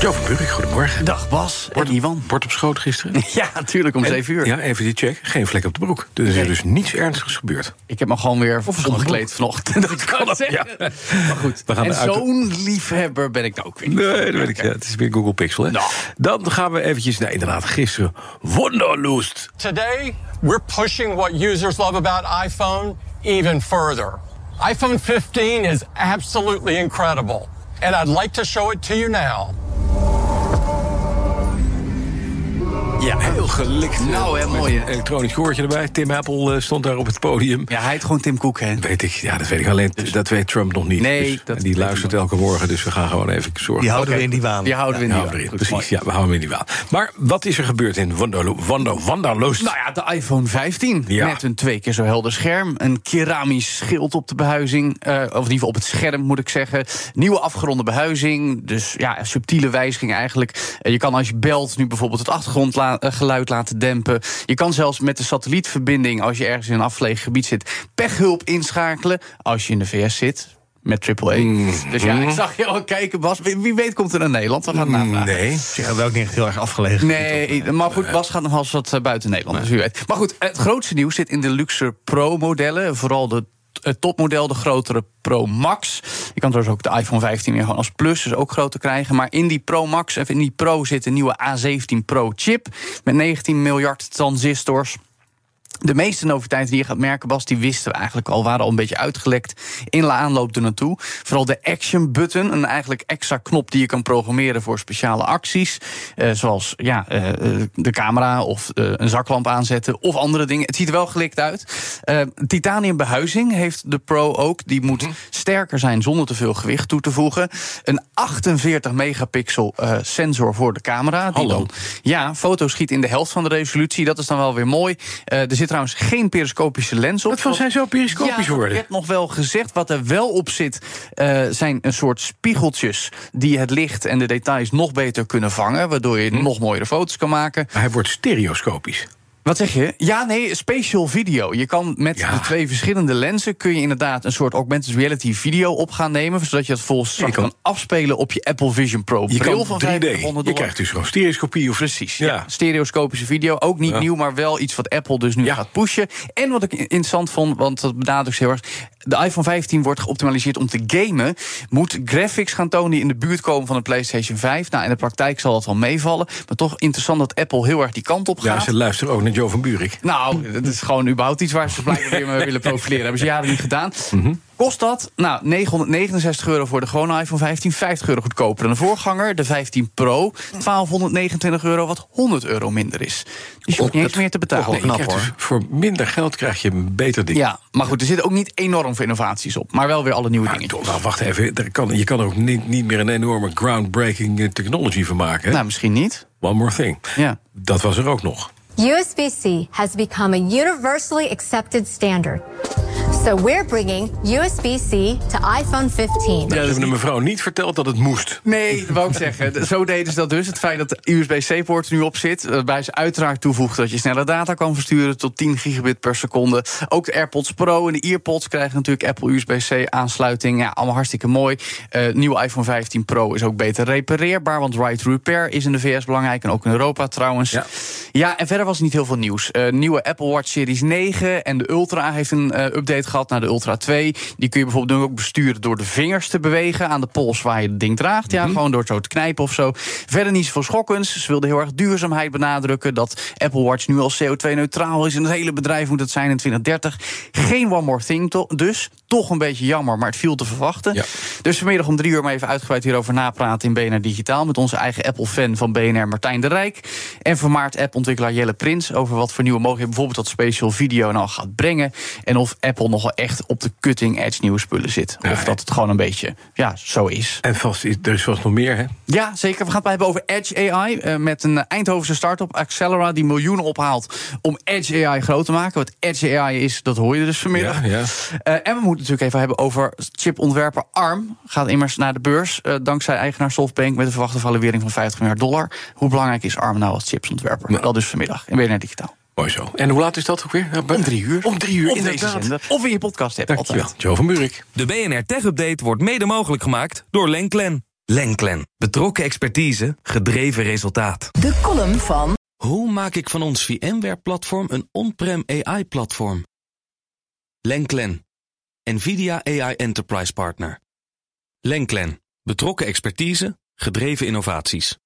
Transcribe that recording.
Jo van goedemorgen. Dag Bas Bord, en Ivan. bord op schoot gisteren? Ja, natuurlijk om En- 7 uur. Ja, even die check. Geen vlek op de broek. Dus er is dus niets ernstigs gebeurd. Ik heb me gewoon weer omgekleed vanochtend. Dat kan het zeggen. Maar goed, We gaan en uit- zo'n liefhebber ben ik nou ook weer. niet. Nee, dat weet ik. Ja, het is weer Google Pixel, hè? Nou. Dan gaan we eventjes... Nou, inderdaad, gisteren. Wonderlust. Today, we're pushing what users love about iPhone even further. iPhone 15 is absolutely incredible, and I'd like to show it to you now. Ja, heel gelikt. Nou, hè, mooi, Elektronisch koortje erbij. Tim Apple eh, stond daar op het podium. Ja, hij heet gewoon Tim Cook, hè? Weet ik, ja, dat weet ik alleen. Dat weet Trump nog niet. Nee, Dus- dat en die luistert elke morgen, dus we gaan gewoon even zorgen. Die houden we in die waan. Die houden we in die houden we waan. erin. Precies, ja, we houden hem in die waan. Maar wat is er gebeurd in Wonder, Wonder? Nou ja, de iPhone 15. Ja. Met een twee keer zo helder scherm. Een keramisch schild op de behuizing. eh, of in ieder geval op het scherm, moet ik zeggen. Nieuwe afgeronde behuizing. Dus ja, subtiele wijziging eigenlijk. Eh, je kan als je belt nu bijvoorbeeld het achtergrondgeluid laten dempen. Je kan zelfs met de satellietverbinding, als je ergens in een afgelegen gebied zit, pechhulp inschakelen. Als je in de VS zit. Met AAA. Dus ja, ik zag je al kijken, Bas. Wie, weet komt er naar Nederland. We gaan navragen. Nee. Zeg, dat ook niet heel erg afgelegen. Nee, maar goed, Bas gaat nog wel eens wat eh, buiten Nederland, dus wie weet. Maar goed, het grootste nieuws zit in de luxe Pro-modellen. Vooral de het topmodel, de grotere Pro Max. Je kan trouwens ook de iPhone 15 weer gewoon als Plus, dus ook groter krijgen. Maar in die Pro Max, of in die Pro zit een nieuwe A17 Pro chip... met 19 miljard transistors... De meeste noviteiten die je gaat merken, Bas, die wisten we eigenlijk al, waren al een beetje uitgelekt in de aanloop ernaartoe. Vooral de action button, een eigenlijk extra knop die je kan programmeren voor speciale acties. Eh, zoals ja, eh, eh, de camera of eh, een zaklamp aanzetten of andere dingen. Het ziet er wel gelikt uit. Eh, titanium behuizing heeft de Pro ook. Die moet sterker zijn zonder te veel gewicht toe te voegen. Een 48 megapixel eh, sensor voor de camera. Die Hallo. dan ja, foto's schiet in de helft van de resolutie. Dat is dan wel weer mooi. Eh, er zit trouwens geen periscopische lens op. Wat van zijn zo periscopisch ja, worden? werd nog wel gezegd. Wat er wel op zit, eh, zijn een soort spiegeltjes... die het licht en de details nog beter kunnen vangen... waardoor je nog mooiere foto's kan maken. Maar hij wordt stereoscopisch. Wat zeg je? Ja, nee, special video. Je kan met Ja. de twee verschillende lenzen... kun je inderdaad een soort augmented reality video op gaan nemen... zodat je het volgens straks kan- kan afspelen op je Apple Vision Pro Je bril kan van 3D. 3500 Je krijgt dus gewoon stereoscopie. Of, Precies, ja. Ja. Stereoscopische video, ook niet Ja. nieuw, maar wel iets wat Apple dus nu Ja. gaat pushen. En wat ik interessant vond, want dat benadrukt heel erg... de iPhone 15 wordt geoptimaliseerd om te gamen... moet graphics gaan tonen die in de buurt komen van de PlayStation 5. Nou, in de praktijk zal dat wel meevallen. Maar toch interessant dat Apple heel erg die kant op Ja, gaat. ze luisteren ook naar Van Buurik. Nou, dat is gewoon überhaupt iets waar ze blijkbaar weer mee willen profileren. Hebben ze jaren niet gedaan. Mhm. Kost dat? Nou, 969 euro voor de gewone iPhone 15. 50 euro goedkoper dan de voorganger. De 15 Pro, 1229 euro, wat 100 euro minder is. Dus je hoeft niet eens meer te betalen. Nee, krijgt dus voor minder geld krijg je een beter ding. Ja, maar goed, er zitten ook niet enorm veel innovaties op. Maar wel weer alle nieuwe Maar dingen. nou, wacht even. Er kan, je kan er ook niet, niet meer een enorme groundbreaking eh, technology van maken. hè? Nou, misschien niet. One more thing. Ja. Dat was er ook nog. USB-C has become a universally accepted standard. So we're bringing USB-C to iPhone 15. Nou, ze hebben de mevrouw niet verteld dat het moest. Nee, dat wou ik zeggen. Zo deden ze dat dus. Het feit dat de USB-C-poort er nu op zit... waarbij ze uiteraard toevoegt dat je sneller data kan versturen... tot 10 gigabit per seconde. Ook de AirPods Pro en de EarPods krijgen natuurlijk Apple USB-C-aansluiting. Ja, allemaal hartstikke mooi. Eh nieuwe iPhone 15 Pro is ook beter repareerbaar... want Right to Repair is in de VS belangrijk en ook in Europa trouwens. Ja. Ja, en verder was er niet heel veel nieuws. Eh, nieuwe Apple Watch Series 9 en de Ultra heeft een eh, update gehad naar de Ultra 2. Die kun je bijvoorbeeld nu ook besturen door de vingers te bewegen... aan de pols waar je het ding draagt. Ja, gewoon door het zo te knijpen of zo. Verder niet zoveel schokkends. Ze wilden heel erg duurzaamheid benadrukken... dat Apple Watch nu al CO2-neutraal is. En het hele bedrijf moet het zijn in 2030. Geen one more thing to- dus. Toch een beetje jammer, maar het viel te verwachten. Ja. Dus vanmiddag om drie uur maar even uitgebreid hierover napraten... in BNR Digitaal met onze eigen Apple-fan van BNR, Martijn de Rijk. En vermaard app-ontwikkelaar Jelle Prins... over wat voor nieuwe mogelijkheden bijvoorbeeld dat special video nou gaat brengen... en of Apple nog nog wel echt op de cutting edge nieuwe spullen zit. Ja, of dat het gewoon een beetje ja, zo is. En vast, is- er is vast nog meer, hè? Ja, zeker. We gaan het hebben over Edge AI. eh, met een Eindhovense start-up, Accelera, die miljoenen ophaalt om Edge AI groot te maken. Wat Edge AI is, dat hoor je dus vanmiddag. Ja, ja. Eh, en we moeten natuurlijk even hebben over chipontwerper ARM. Gaat immers naar de beurs, eh, dankzij eigenaar SoftBank... met een verwachte valuering van 50 miljard dollar. Hoe belangrijk is ARM nou als chipsontwerper? Dat dus vanmiddag in BNR Digitaal. Mooi zo. En hoe laat is dat ook weer? Om drie uur. Om drie uur, Op deze inderdaad. zender. Of in je podcast hebt. Dankjewel. altijd. Joe van Buurik. De BNR Tech Update wordt mede mogelijk gemaakt door Lenklen. Lenklen. Betrokken expertise, gedreven resultaat. De column van Hoe maak ik van ons VMware-platform een on-prem AI-platform? Lenklen. NVIDIA AI Enterprise Partner. Lenklen. Betrokken expertise, gedreven innovaties.